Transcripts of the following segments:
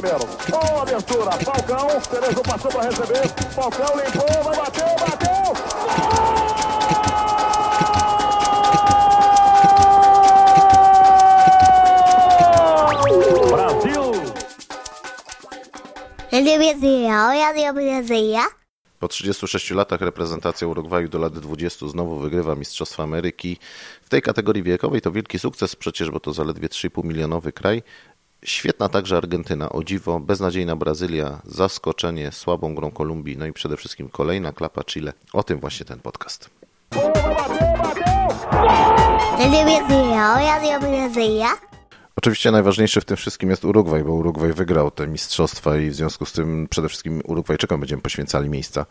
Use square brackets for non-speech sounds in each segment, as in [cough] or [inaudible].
primeiro. Boa abertura, Falcão, Cerezo passou para receber, Falcão limpou, vai bater, bateu! Brasil! Radio Brazylia, Radio Po 36 latach reprezentacja Urugwaju do lat 20 znowu wygrywa Mistrzostwa Ameryki. W tej kategorii wiekowej to wielki sukces przecież, bo to zaledwie 3,5 milionowy kraj, Świetna także Argentyna, o dziwo, beznadziejna Brazylia, zaskoczenie słabą grą Kolumbii, no i przede wszystkim kolejna klapa Chile. O tym właśnie ten podcast. Oczywiście najważniejszy w tym wszystkim jest Urugwaj, bo Urugwaj wygrał te mistrzostwa i w związku z tym przede wszystkim Urugwajczykom będziemy poświęcali miejsca.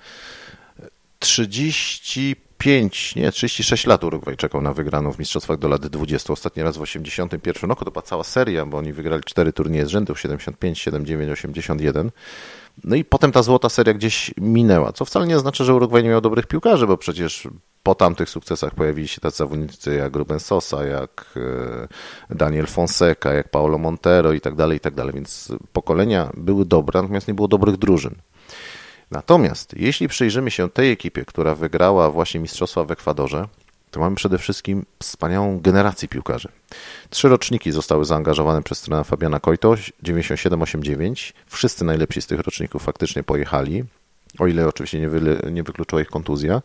30 35, nie, 36 lat Urugwaj czekał na wygraną w mistrzostwach do lat 20. Ostatni raz w 81 roku to była cała seria, bo oni wygrali cztery turnieje z rzędu 75, 79, 81. No i potem ta złota seria gdzieś minęła, co wcale nie oznacza, że Urugwaj nie miał dobrych piłkarzy, bo przecież po tamtych sukcesach pojawili się tacy zawodnicy jak Ruben Sosa, jak e, Daniel Fonseca, jak Paulo Montero i tak dalej, i tak dalej. Więc pokolenia były dobre, natomiast nie było dobrych drużyn. Natomiast jeśli przyjrzymy się tej ekipie, która wygrała właśnie mistrzostwa w Ekwadorze, to mamy przede wszystkim wspaniałą generację piłkarzy. Trzy roczniki zostały zaangażowane przez trenera Fabiana Kojto, 97-89. Wszyscy najlepsi z tych roczników faktycznie pojechali, o ile oczywiście nie, wy, nie wykluczyła ich kontuzja.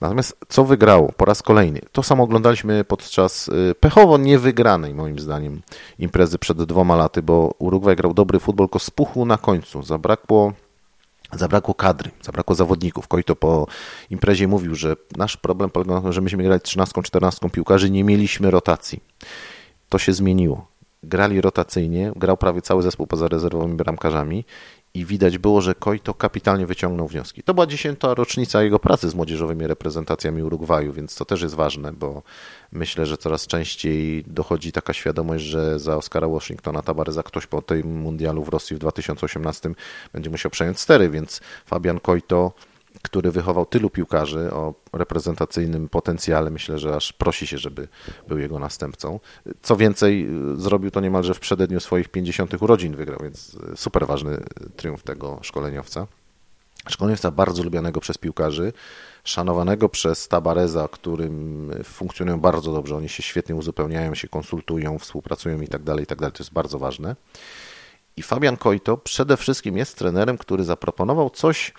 Natomiast co wygrało po raz kolejny? To samo oglądaliśmy podczas y, pechowo niewygranej, moim zdaniem, imprezy przed dwoma laty, bo Urugwaj grał dobry futbol, tylko spuchł na końcu. Zabrakło Zabrakło kadry, zabrakło zawodników. Kojto po imprezie mówił, że nasz problem na tym, że myśmy grali 13-14 piłkarzy, nie mieliśmy rotacji. To się zmieniło. Grali rotacyjnie, grał prawie cały zespół poza rezerwowymi bramkarzami i widać było, że Kojto kapitalnie wyciągnął wnioski. To była dziesięta rocznica jego pracy z młodzieżowymi reprezentacjami Urugwaju, więc to też jest ważne, bo myślę, że coraz częściej dochodzi taka świadomość, że za Oscara Washingtona Tabareza ktoś po tym mundialu w Rosji w 2018 będzie musiał przejąć stery, więc Fabian Kojto który wychował tylu piłkarzy o reprezentacyjnym potencjale, myślę, że aż prosi się, żeby był jego następcą. Co więcej, zrobił to niemalże w przededniu swoich 50 urodzin wygrał, więc super ważny triumf tego szkoleniowca. Szkoleniowca bardzo lubianego przez piłkarzy, szanowanego przez Tabareza, którym funkcjonują bardzo dobrze, oni się świetnie uzupełniają, się konsultują, współpracują i tak dalej, i tak dalej. To jest bardzo ważne. I Fabian Kojto przede wszystkim jest trenerem, który zaproponował coś,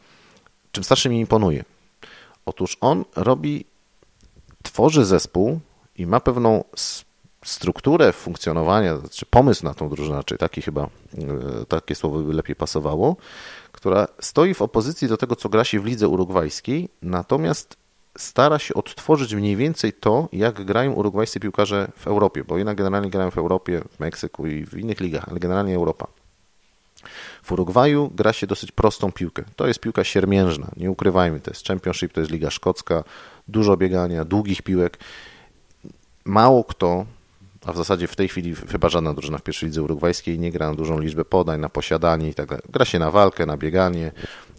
czym strasznie mi imponuje. Otóż on robi, tworzy zespół i ma pewną strukturę funkcjonowania, czy pomysł na tą drużynę, czy taki chyba, e, takie słowo by lepiej pasowało, która stoi w opozycji do tego, co gra się w lidze urugwajskiej, natomiast stara się odtworzyć mniej więcej to, jak grają urugwajscy piłkarze w Europie, bo jednak generalnie grają w Europie, w Meksyku i w innych ligach, ale generalnie Europa. W Urugwaju gra się dosyć prostą piłkę. To jest piłka siermiężna, nie ukrywajmy, to jest Championship, to jest Liga Szkocka, dużo biegania, długich piłek. Mało kto, a w zasadzie w tej chwili chyba żadna drużyna w pierwszej lidze urugwajskiej nie gra na dużą liczbę podań, na posiadanie i tak dalej. Gra się na walkę, na bieganie.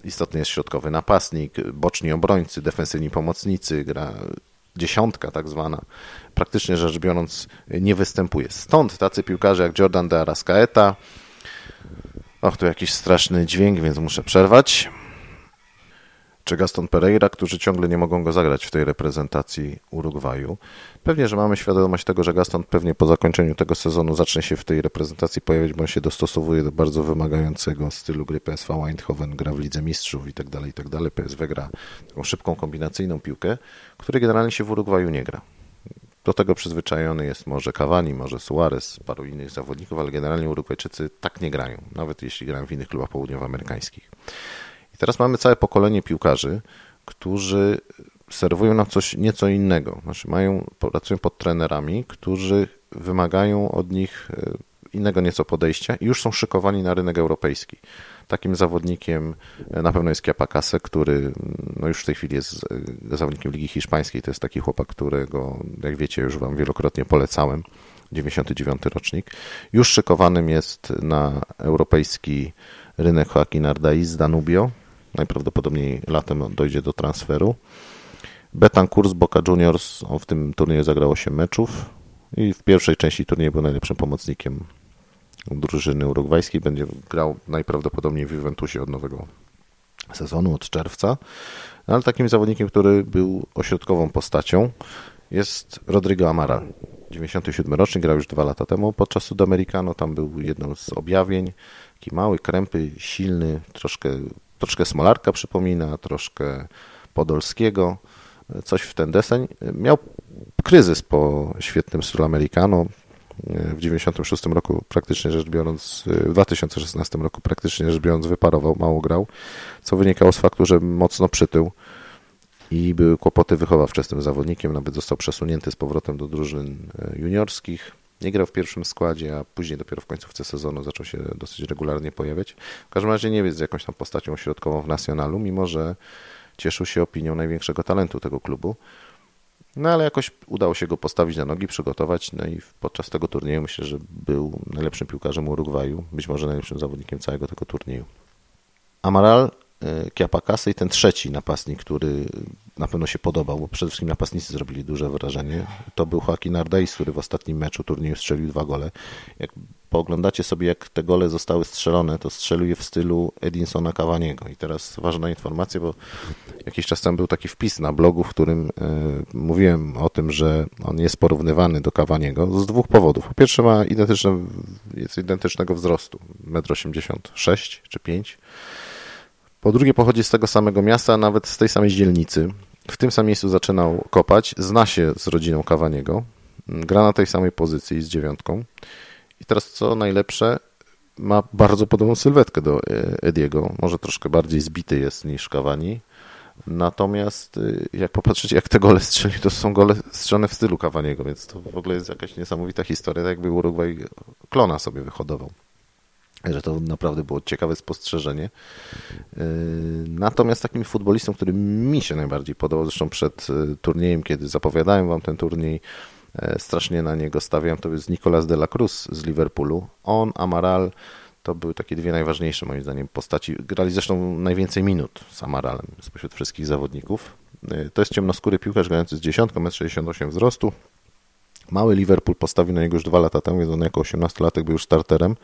Istotny jest środkowy napastnik, boczni obrońcy, defensywni pomocnicy, gra dziesiątka tak zwana, praktycznie rzecz biorąc nie występuje. Stąd tacy piłkarze jak Jordan de Arascaeta, Och, tu jakiś straszny dźwięk, więc muszę przerwać. Czy Gaston Pereira, którzy ciągle nie mogą go zagrać w tej reprezentacji Urugwaju. Pewnie, że mamy świadomość tego, że Gaston pewnie po zakończeniu tego sezonu zacznie się w tej reprezentacji pojawiać, bo on się dostosowuje do bardzo wymagającego stylu gry PSV Eindhoven, gra w Lidze Mistrzów i tak dalej, i tak dalej. PSW gra taką szybką, kombinacyjną piłkę, której generalnie się w Urugwaju nie gra. Do tego przyzwyczajony jest może Cavani, może Suarez, paru innych zawodników, ale generalnie Urugwajczycy tak nie grają, nawet jeśli grają w innych klubach południowoamerykańskich. I teraz mamy całe pokolenie piłkarzy, którzy serwują nam coś nieco innego. Znaczy mają, pracują pod trenerami, którzy wymagają od nich e, innego nieco podejścia i już są szykowani na rynek europejski. Takim zawodnikiem e, na pewno jest Kiapakase, który no już w tej chwili jest e, zawodnikiem Ligi Hiszpańskiej. To jest taki chłopak, którego, jak wiecie, już Wam wielokrotnie polecałem. 99 rocznik. Już szykowanym jest na europejski rynek Joaquin Ardaiz z Danubio. Najprawdopodobniej latem dojdzie do transferu. Betancourt z Boca Juniors, on w tym turnieju zagrał 8 meczów i w pierwszej części turnieju był najlepszym pomocnikiem drużyny urugwajskiej. Będzie grał najprawdopodobniej w Juventusie od nowego sezonu, od czerwca. No, ale takim zawodnikiem, który był ośrodkową postacią jest Rodrigo Amaral. 97 rocznik, grał już dwa lata temu podczas Sudamericano. Tam był jedną z objawień. Taki mały, krępy, silny, troszkę, troszkę Smolarka przypomina, troszkę Podolskiego. Coś w ten deseń. Miał kryzys po świetnym Sudamericano. W 96 roku praktycznie rzecz biorąc, w 2016 roku praktycznie rzecz biorąc wyparował, mało grał, co wynikało z faktu, że mocno przytył i były kłopoty wychowawcze z tym zawodnikiem, nawet został przesunięty z powrotem do drużyn e, juniorskich. Nie grał w pierwszym składzie, a później dopiero w końcówce sezonu zaczął się dosyć regularnie pojawiać. W każdym razie nie jest jakąś tam postacią środkową w Nacionalu, mimo że cieszył się opinią największego talentu tego klubu. No ale jakoś udało się go postawić na nogi, przygotować, no i podczas tego turnieju myślę, że był najlepszym piłkarzem Urugwaju, być może najlepszym zawodnikiem całego tego turnieju. Amaral Kiapakasy i ten trzeci napastnik, który na pewno się podobał, bo przede wszystkim napastnicy zrobili duże wrażenie, to był Joaquin Ardais, który w ostatnim meczu turnieju strzelił dwa gole. Jak pooglądacie sobie, jak te gole zostały strzelone, to strzelił je w stylu Edinsona Cavaniego. I teraz ważna informacja, bo jakiś czas temu był taki wpis na blogu, w którym e, mówiłem o tym, że on jest porównywany do Cavaniego z dwóch powodów. Po pierwsze ma identyczne, jest identycznego wzrostu, 1,86 m czy 5 po drugie, pochodzi z tego samego miasta, nawet z tej samej dzielnicy. W tym samym miejscu zaczynał kopać, zna się z rodziną Kawaniego, gra na tej samej pozycji z dziewiątką. I teraz co najlepsze, ma bardzo podobną sylwetkę do e, Ediego. Może troszkę bardziej zbity jest niż Kawani. Natomiast y, jak popatrzycie, jak te gole strzeli, to są gole strzelone w stylu Kawaniego, więc to w ogóle jest jakaś niesamowita historia, tak jakby Urugwaj klona sobie wyhodował że to naprawdę było ciekawe spostrzeżenie. Yy, natomiast takim futbolistą, który mi się najbardziej podobał, zresztą przed yy, turniejem, kiedy zapowiadałem wam ten turniej, yy, strasznie na niego stawiam, to jest Nicolas de la Cruz z Liverpoolu. On, Amaral, to były takie dwie najważniejsze moim zdaniem postaci. Grali zresztą najwięcej minut z Amaralem spośród wszystkich zawodników. To jest ciemnoskóry piłkarz grający z dziesiątką, 1,68 m wzrostu. Mały Liverpool postawił na niego już dwa lata temu, więc on jako 18-latek był już starterem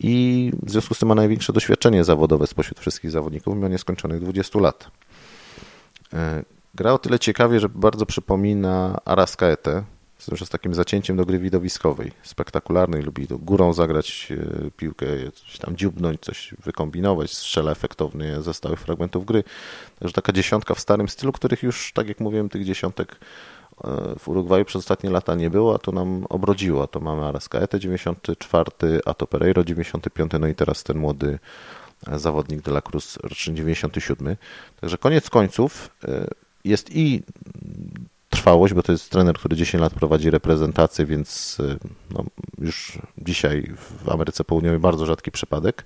i w związku z tym ma największe doświadczenie zawodowe spośród wszystkich zawodników, mimo nieskończonych 20 lat. E, gra o tyle ciekawie, że bardzo przypomina Araskaetę, z tym, że z takim zacięciem do gry widowiskowej, spektakularnej, lubi górą zagrać e, piłkę, coś tam dziubnąć, coś wykombinować, strzela efektownie ze stałych fragmentów gry. Także taka dziesiątka w starym stylu, których już, tak jak mówiłem, tych dziesiątek w Urugwaju przez ostatnie lata nie było, a to nam obrodziło. To mamy Arascaetę 94, a to Pereiro 95, no i teraz ten młody zawodnik de la Cruz roczny 97. Także koniec końców e, jest i trwałość, bo to jest trener, który 10 lat prowadzi reprezentację, więc e, no, już dzisiaj w Ameryce Południowej bardzo rzadki przypadek.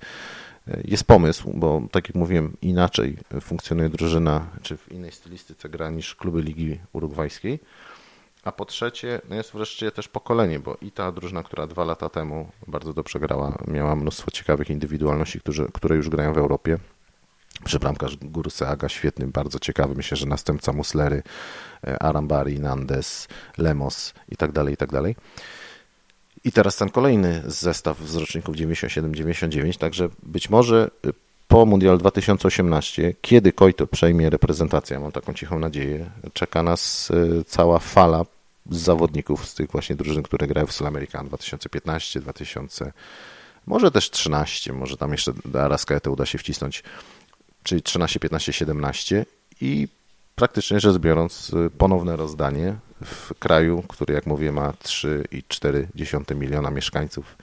Jest pomysł, bo tak jak mówiłem, inaczej funkcjonuje drużyna, czy w innej stylistyce gra niż kluby Ligi Urugwajskiej. A po trzecie, no jest wreszcie też pokolenie, bo i ta drużyna, która dwa lata temu bardzo dobrze grała, miała mnóstwo ciekawych indywidualności, którzy, które już grają w Europie. Przy bramkarz Gurseaga świetny, bardzo ciekawy. Myślę, że następca Muslery, e, Arambari, Nandes, Lemos i tak dalej, i tak dalej. I teraz ten kolejny zestaw z roczników 97-99, także być może y, po Mundial 2018, kiedy Kojto przejmie reprezentację, mam taką cichą nadzieję, czeka nas y, cała fala zawodników z tych właśnie drużyn, które grają w Sudamerican 2015, 2000, może też 13, może tam jeszcze do Araskaete uda się wcisnąć, czyli 13, 15, 17 i praktycznie rzecz biorąc y, ponowne rozdanie w kraju, który jak mówię ma 3,4 miliona mieszkańców,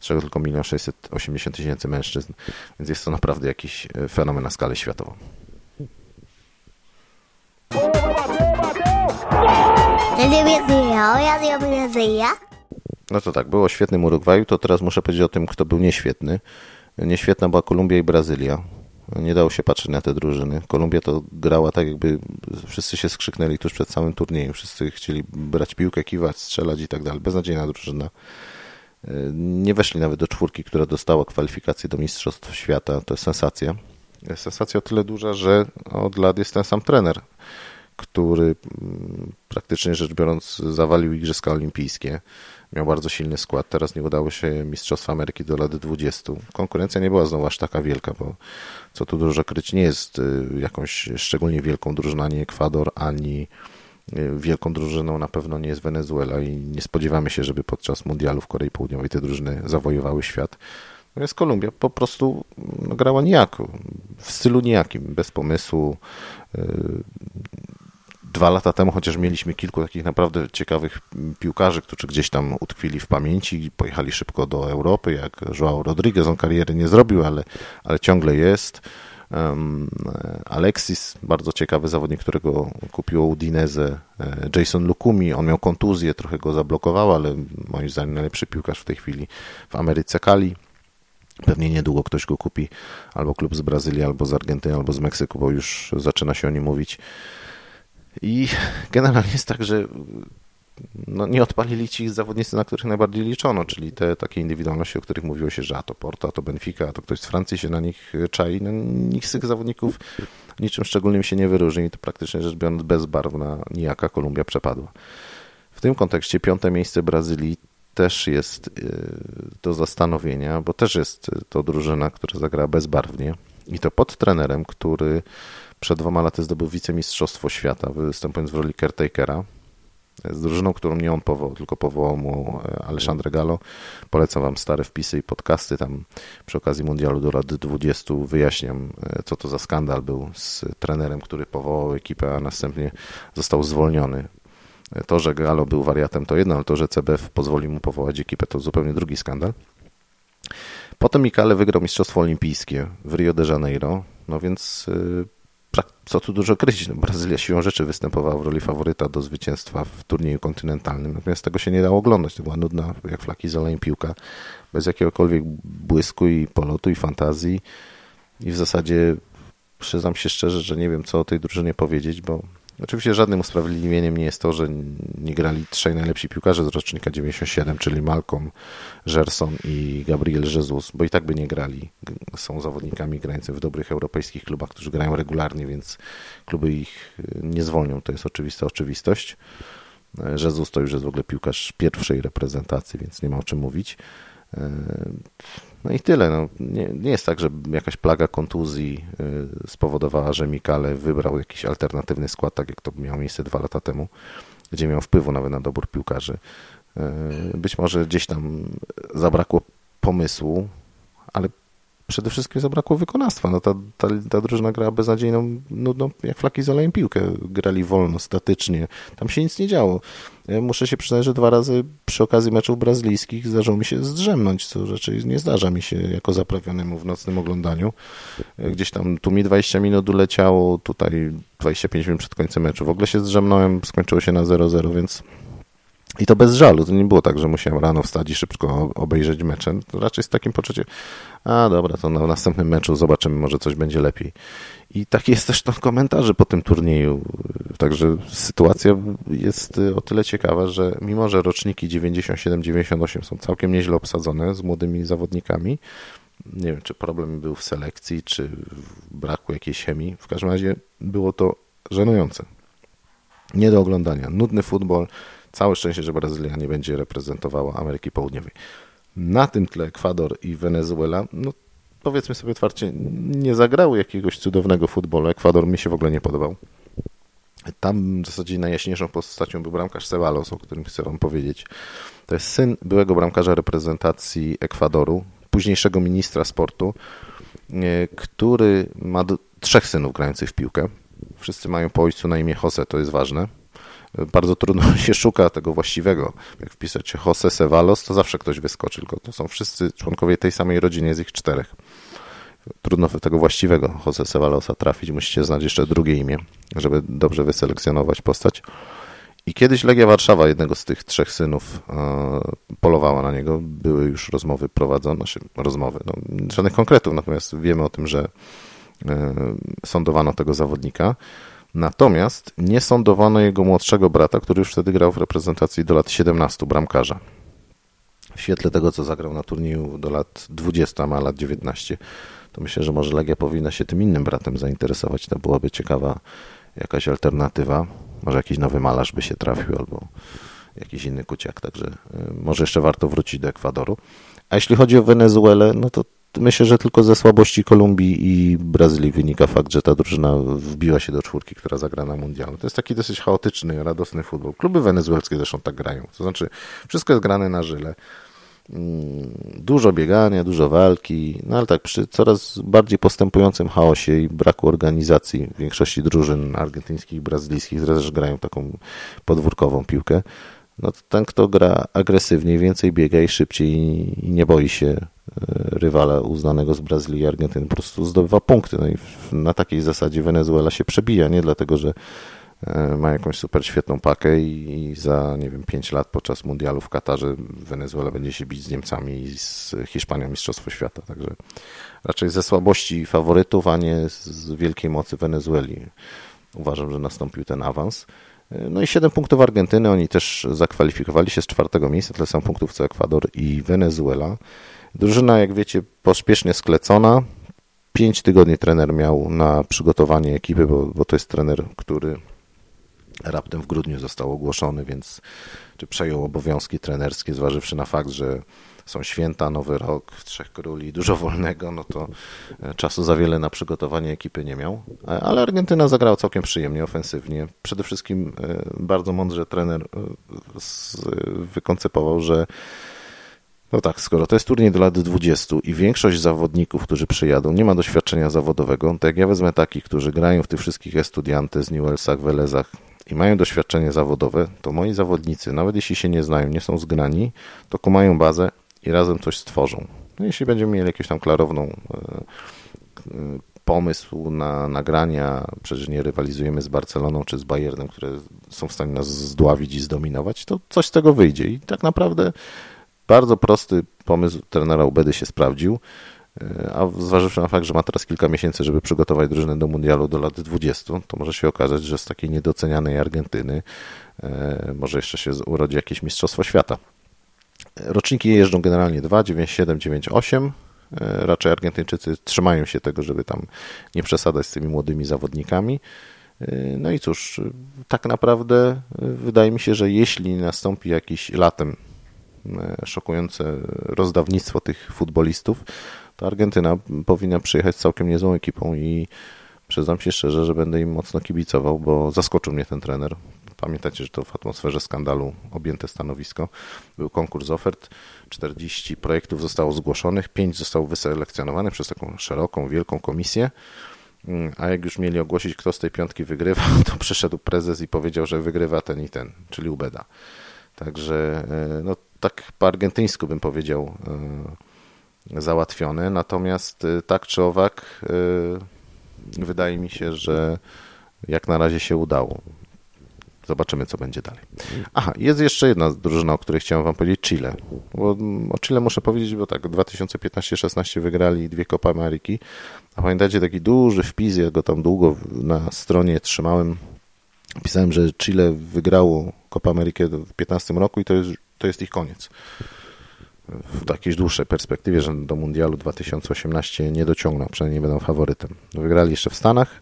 z czego tylko 1 680 tysięcy mężczyzn, więc jest to naprawdę jakiś y, fenomen na skalę światową. No to tak, było świetnym Urugwaju, to teraz muszę powiedzieć o tym, kto był nieświetny. Nieświetna była Kolumbia i Brazylia. Nie dało się patrzeć na te drużyny. Kolumbia to grała tak, jakby wszyscy się skrzyknęli tuż przed samym turniejem. Wszyscy chcieli brać piłkę, kiwać, strzelać i tak dalej. Beznadziejna drużyna. Nie weszli nawet do czwórki, która dostała kwalifikację do Mistrzostw Świata. To jest sensacja. Sensacja o tyle duża, że od lat jest ten sam trener, który mm, praktycznie rzecz biorąc zawalił Igrzyska Olimpijskie. Miał bardzo silny skład. Teraz nie udało się Mistrzostwa Ameryki do lat 20. Konkurencja nie była znowu aż taka wielka, bo co tu dużo kryć, nie jest y, jakąś szczególnie wielką drużyną ani Ekwador, ani y, wielką drużyną na pewno nie jest Wenezuela i nie spodziewamy się, żeby podczas mundialu w Korei Południowej te drużyny zawojowały świat. Natomiast Kolumbia po prostu no, grała nijako, w stylu nijakim, bez pomysłu. Dwa lata temu chociaż mieliśmy kilku takich naprawdę ciekawych piłkarzy, którzy gdzieś tam utkwili w pamięci i pojechali szybko do Europy, jak Joao Rodriguez. On kariery nie zrobił, ale, ale ciągle jest. Alexis, bardzo ciekawy zawodnik, którego kupiło Udinese. Jason Lukumi, on miał kontuzję, trochę go zablokował, ale moim zdaniem najlepszy piłkarz w tej chwili w Ameryce Kali. Pewnie niedługo ktoś go kupi, albo klub z Brazylii, albo z Argentyny, albo z Meksyku, bo już zaczyna się o nim mówić. I generalnie jest tak, że no, nie odpalili ci zawodnicy, na których najbardziej liczono, czyli te takie indywidualności, o których mówiło się, że a to Porto, a to Benfica, a to ktoś z Francji się na nich czai. No, nikt z tych zawodników niczym szczególnym się nie wyróżni i to praktycznie rzecz biorąc bezbarwna nijaka Kolumbia przepadła. W tym kontekście piąte miejsce Brazylii też jest y, do zastanowienia, bo też jest to drużyna, która zagrała bezbarwnie i to pod trenerem, który przed dwoma laty zdobył wicemistrzostwo świata, występując w roli caretakera. Z drużyną, którą nie on powołał, tylko powołał mu e, Alessandro Gallo. Polecam wam stare wpisy i podcasty. Tam przy okazji mundialu do lat 20 wyjaśniam, e, co to za skandal był z trenerem, który powołał ekipę, a następnie został zwolniony. E, to, że Gallo był wariatem, to jedno, ale to, że CBF pozwolił mu powołać ekipę, to zupełnie drugi skandal. Potem Mikale wygrał Mistrzostwo Olimpijskie w Rio de Janeiro, no więc co tu dużo kryć, no, Brazylia siłą rzeczy występowała w roli faworyta do zwycięstwa w turnieju kontynentalnym, natomiast tego się nie dało oglądać. To była nudna, jak flaki z olejem piłka, bez jakiegokolwiek błysku i polotu i fantazji. I w zasadzie przyznam się szczerze, że nie wiem, co o tej drużynie powiedzieć, bo Oczywiście żadnym usprawiedliwieniem nie jest to, że nie grali trzej najlepsi piłkarze z rocznika 97, czyli Malcolm, Gerson i Gabriel Jesus, bo i tak by nie grali. Są zawodnikami grającymi w dobrych europejskich klubach, którzy grają regularnie, więc kluby ich y, nie zwolnią. To jest oczywista oczywistość. Jesus to już jest w ogóle piłkarz pierwszej reprezentacji, więc nie ma o czym mówić. Y, no i tyle. No, nie, nie jest tak, że jakaś plaga kontuzji y, spowodowała, że Mikale wybrał jakiś alternatywny skład, tak jak to miało miejsce dwa lata temu, gdzie miał wpływu nawet na dobór piłkarzy. Y, być może gdzieś tam zabrakło pomysłu, ale przede wszystkim zabrakło wykonawstwa. No ta, ta, ta drużyna grała beznadziejną, nudną, jak flaki z olejem piłkę. Grali wolno, statycznie. Tam się nic nie działo. Muszę się przyznać, że dwa razy przy okazji meczów brazylijskich zdarzyło mi się zdrzemnąć, co raczej nie zdarza mi się jako zaprawionemu w nocnym oglądaniu. Gdzieś tam tu mi 20 minut uleciało, tutaj 25 minut przed końcem meczu. W ogóle się zdrzemnąłem, skończyło się na 0-0, więc i to bez żalu. To nie było tak, że musiałem rano wstać i szybko obejrzeć mecze. To raczej z takim poczuciem, a dobra, to na następnym meczu zobaczymy, może coś będzie lepiej. I taki jest też to komentarze po tym turnieju. Także sytuacja jest o tyle ciekawa, że mimo, że roczniki 97-98 są całkiem nieźle obsadzone z młodymi zawodnikami, nie wiem, czy problem był w selekcji, czy w braku jakiejś chemii. W każdym razie było to żenujące. Nie do oglądania. Nudny futbol, Całe szczęście, że Brazylia nie będzie reprezentowała Ameryki Południowej. Na tym tle Ekwador i Wenezuela, no powiedzmy sobie otwarcie, nie zagrały jakiegoś cudownego futbolu. Ekwador mi się w ogóle nie podobał. Tam w zasadzie najjaśniejszą postacią był bramkarz Ceballos, o którym chcę wam powiedzieć. To jest syn byłego bramkarza reprezentacji Ekwadoru, późniejszego ministra sportu, e, który ma trzech synów grających w piłkę. Wszyscy mają po ojcu na imię Jose, to jest ważne bardzo trudno [laughs] się szuka tego właściwego. Jak wpisać Jose Cevalos, to zawsze ktoś wyskoczy, tylko to są wszyscy członkowie tej samej rodziny, jest ich czterech. Trudno tego właściwego Jose Cevalosa trafić, musicie znać jeszcze drugie imię, żeby dobrze wyselekcjonować postać. I kiedyś Legia Warszawa, jednego z tych trzech synów, e, polowała na niego. Były już rozmowy prowadzone, znaczy rozmowy, no, żadnych konkretów, natomiast wiemy o tym, że e, sądowano tego zawodnika. Natomiast nie sądowano jego młodszego brata, który już wtedy grał w reprezentacji do lat 17 bramkarza. W świetle tego, co zagrał na turnieju do lat 20, ma lat 19, to myślę, że może Legia powinna się tym innym bratem zainteresować. To byłaby ciekawa jakaś alternatywa. Może jakiś nowy malarz by się trafił albo jakiś inny kuciak, także y, może jeszcze warto wrócić do Ekwadoru. A jeśli chodzi o Wenezuelę, no to myślę, że tylko ze słabości Kolumbii i Brazylii wynika fakt, że ta drużyna wbiła się do czwórki, która zagra na mundialu. To jest taki dosyć chaotyczny, radosny futbol. Kluby wenezuelskie zresztą tak grają. To znaczy, wszystko jest grane na żyle. Mm, dużo biegania, dużo walki, no ale tak przy coraz bardziej postępującym chaosie i braku organizacji w większości drużyn argentyńskich i brazylijskich, też grają taką podwórkową piłkę, no to ten, kto gra agresywniej, więcej biega i szybciej i nie boi się rywala uznanego z Brazylii i Argentyny, po prostu zdobywa punkty. No i na takiej zasadzie Wenezuela się przebija, nie dlatego, że e, ma jakąś super świetną pakę i, za, nie wiem, 5 lat podczas mundialu w Katarze Wenezuela będzie się bić z Niemcami i z Hiszpanią Mistrzostwo Świata. Także raczej ze słabości faworytów, a nie z wielkiej mocy Wenezueli. Uważam, że nastąpił ten awans. No i 7 punktów Argentyny, oni też zakwalifikowali się z czwartego miejsca, tyle samo punktów co Ekwador i Wenezuela. Drużyna, jak wiecie, pospiesznie sklecona. 5 tygodni trener miał na przygotowanie ekipy, bo, bo to jest trener, który raptem w grudniu został ogłoszony, więc czy przejął obowiązki trenerskie, zważywszy na fakt, że są święta, nowy rok, trzech króli, dużo wolnego, no to e, czasu za wiele na przygotowanie ekipy nie miał. E, ale Argentyna zagrała całkiem przyjemnie, ofensywnie. Przede wszystkim e, bardzo mądrze trener wykoncypował, że no tak, skoro to jest turniej do lat 20 i większość zawodników, którzy przyjadą, nie ma doświadczenia zawodowego, to jak ja wezmę takich, którzy grają w tych wszystkich estudiantach, Newellsach, Welezach i mają doświadczenie zawodowe, to moi zawodnicy, nawet jeśli się nie znają, nie są zgrani, to kumają bazę i razem coś stworzą. No, jeśli będziemy mieli jakąś tam klarowną e, e, pomysł na nagrania, przecież nie rywalizujemy z Barceloną czy z Bayernem, które są w stanie nas zdławić i zdominować, to coś z tego wyjdzie. I tak naprawdę bardzo prosty pomysł trenera Ubedy się sprawdził, e, a zważywszy na fakt, że ma teraz kilka miesięcy, żeby przygotować drużynę do mundialu do lat 20, to może się okazać, że z takiej niedocenianej Argentyny może jeszcze się urodzi jakieś Mistrzostwo Świata. Roczniki jeżdżą generalnie 2, 9, 7, 9, 8. Raczej Argentyńczycy trzymają się tego, żeby tam nie przesadzać z tymi młodymi zawodnikami. E, no i cóż, tak naprawdę e, wydaje mi się, że jeśli nastąpi jakiś latem e, szokujące rozdawnictwo tych futbolistów, to Argentyna powinna przyjechać z całkiem niezłą ekipą i przyznam się szczerze, że będę im mocno kibicował, bo zaskoczył mnie ten trener. Pamiętacie, że to w atmosferze skandalu objęte stanowisko. Był konkurs ofert, 40 projektów zostało zgłoszonych, 5 zostało wyselekcjonowanych przez taką szeroką, wielką komisję. Mm, a jak już mieli ogłosić, kto z tej piątki wygrywa, [laughs] to przyszedł prezes i powiedział, że wygrywa ten i ten, czyli Ubeda. Także e, no, tak po argentyńsku bym powiedział e, załatwione. Natomiast e, tak czy owak, wydaje mi się, że jak na razie się udało. Zobaczymy, co będzie dalej. Aha, jest jeszcze jedna drużyna, o której chciałem wam powiedzieć, Chile. Bo o Chile muszę powiedzieć, bo tak, 2015-16 wygrali dwie Copa Ameryki, a pamiętacie taki duży wpis, ja go tam długo na stronie trzymałem, pisałem, że Chile wygrało Copa Amerykę w 15 roku i to jest, to jest ich koniec. W takiej dłuższej perspektywie, że do Mundialu 2018 nie dociągną, przynajmniej nie będą faworytem. Wygrali jeszcze w Stanach,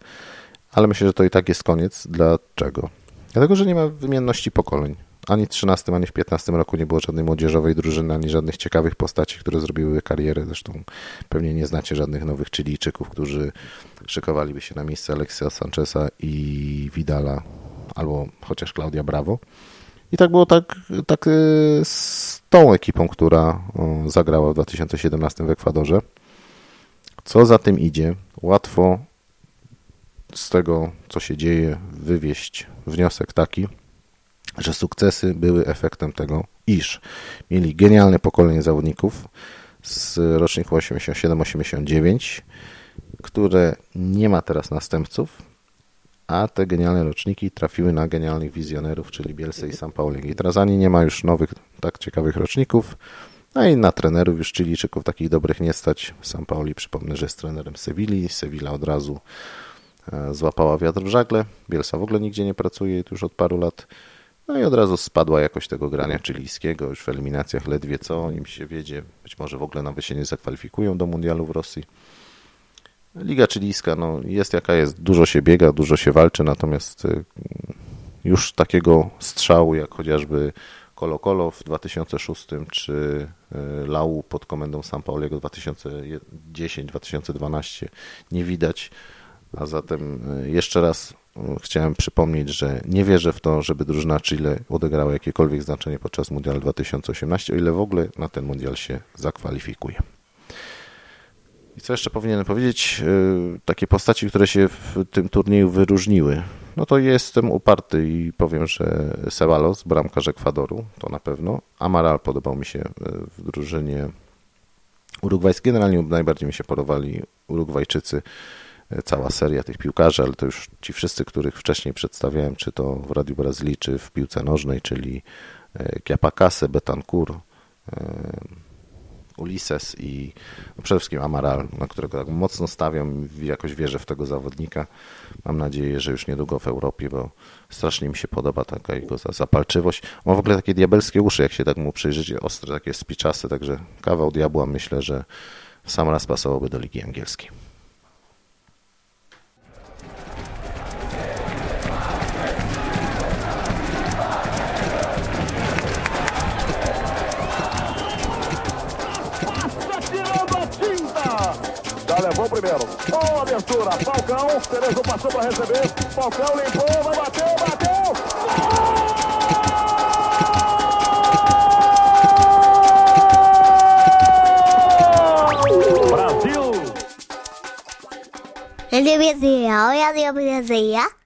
ale myślę, że to i tak jest koniec. Dlaczego? Dlatego, że nie ma wymienności pokoleń. Ani w 13, ani w 15 roku nie było żadnej młodzieżowej drużyny, ani żadnych ciekawych postaci, które zrobiły karierę. Zresztą pewnie nie znacie żadnych nowych Chilijczyków, którzy szykowaliby się na miejsce Alexia Sancheza i Vidala, albo chociaż Claudia Bravo. I tak było tak, tak y, z tą ekipą, która zagrała w 2017 w Ekwadorze. Co za tym idzie? Łatwo z tego, co się dzieje, wywieść wniosek taki, że sukcesy były efektem tego, iż mieli genialne pokolenie zawodników z roczniku 87-89, które nie ma teraz następców, a te genialne roczniki trafiły na genialnych wizjonerów, czyli Bielsę i Sam Pauling. I teraz ani nie ma już nowych, tak ciekawych roczników, a i na trenerów już Chilijczyków takich dobrych nie stać. Sam Pauli, przypomnę, że jest trenerem Sewilli. Sevilla od razu E, złapała wiatr w żagle. Bielsa w ogóle nigdzie nie pracuje już od paru lat. No i od razu spadła jakość tego grania chilijskiego, już w eliminacjach ledwie co im się wiedzie. Być może w ogóle nawet się nie zakwalifikują do mundialu w Rosji. Liga chilijska no, jest jaka jest. Dużo się biega, dużo się walczy, natomiast e, już takiego strzału, jak chociażby Colo Colo w 2006 czy y, Lau pod komendą San Pauliego 2010-2012 nie widać. A zatem y, jeszcze raz y, chciałem przypomnieć, że nie wierzę w to, żeby drużyna Chile odegrała jakiekolwiek znaczenie podczas Mundial 2018, o ile w ogóle na ten Mundial się zakwalifikuje. I co jeszcze powinienem powiedzieć? Takie postaci, które się w tym turnieju wyróżniły. No to jestem uparty i powiem, że Sebalos, bramkarz Ekwadoru, to na pewno. Amaral podobał mi się w drużynie urugwajskiej. Generalnie najbardziej mi się podobali Urugwajczycy cała seria tych piłkarzy, ale to już ci wszyscy, których wcześniej przedstawiałem, czy to w Radiu Brazylii, czy w piłce nożnej, czyli Kiapakase, Betancourt, Ulises i no przede wszystkim Amaral, na którego tak mocno stawiam i jakoś wierzę w tego zawodnika. Mam nadzieję, że już niedługo w Europie, bo strasznie mi się podoba taka jego zapalczywość. Ma w ogóle takie diabelskie uszy, jak się tak mu przyjrzycie, ostre, takie spiczaste, także kawał diabła myślę, że sam raz pasowałby do Ligi Angielskiej. Primeiro. Boa abertura. Falcão. Cerezo passou para receber. Falcão limpou. Vai bater. Bateu. Brasil. Radio Brasil, Radio Brasil.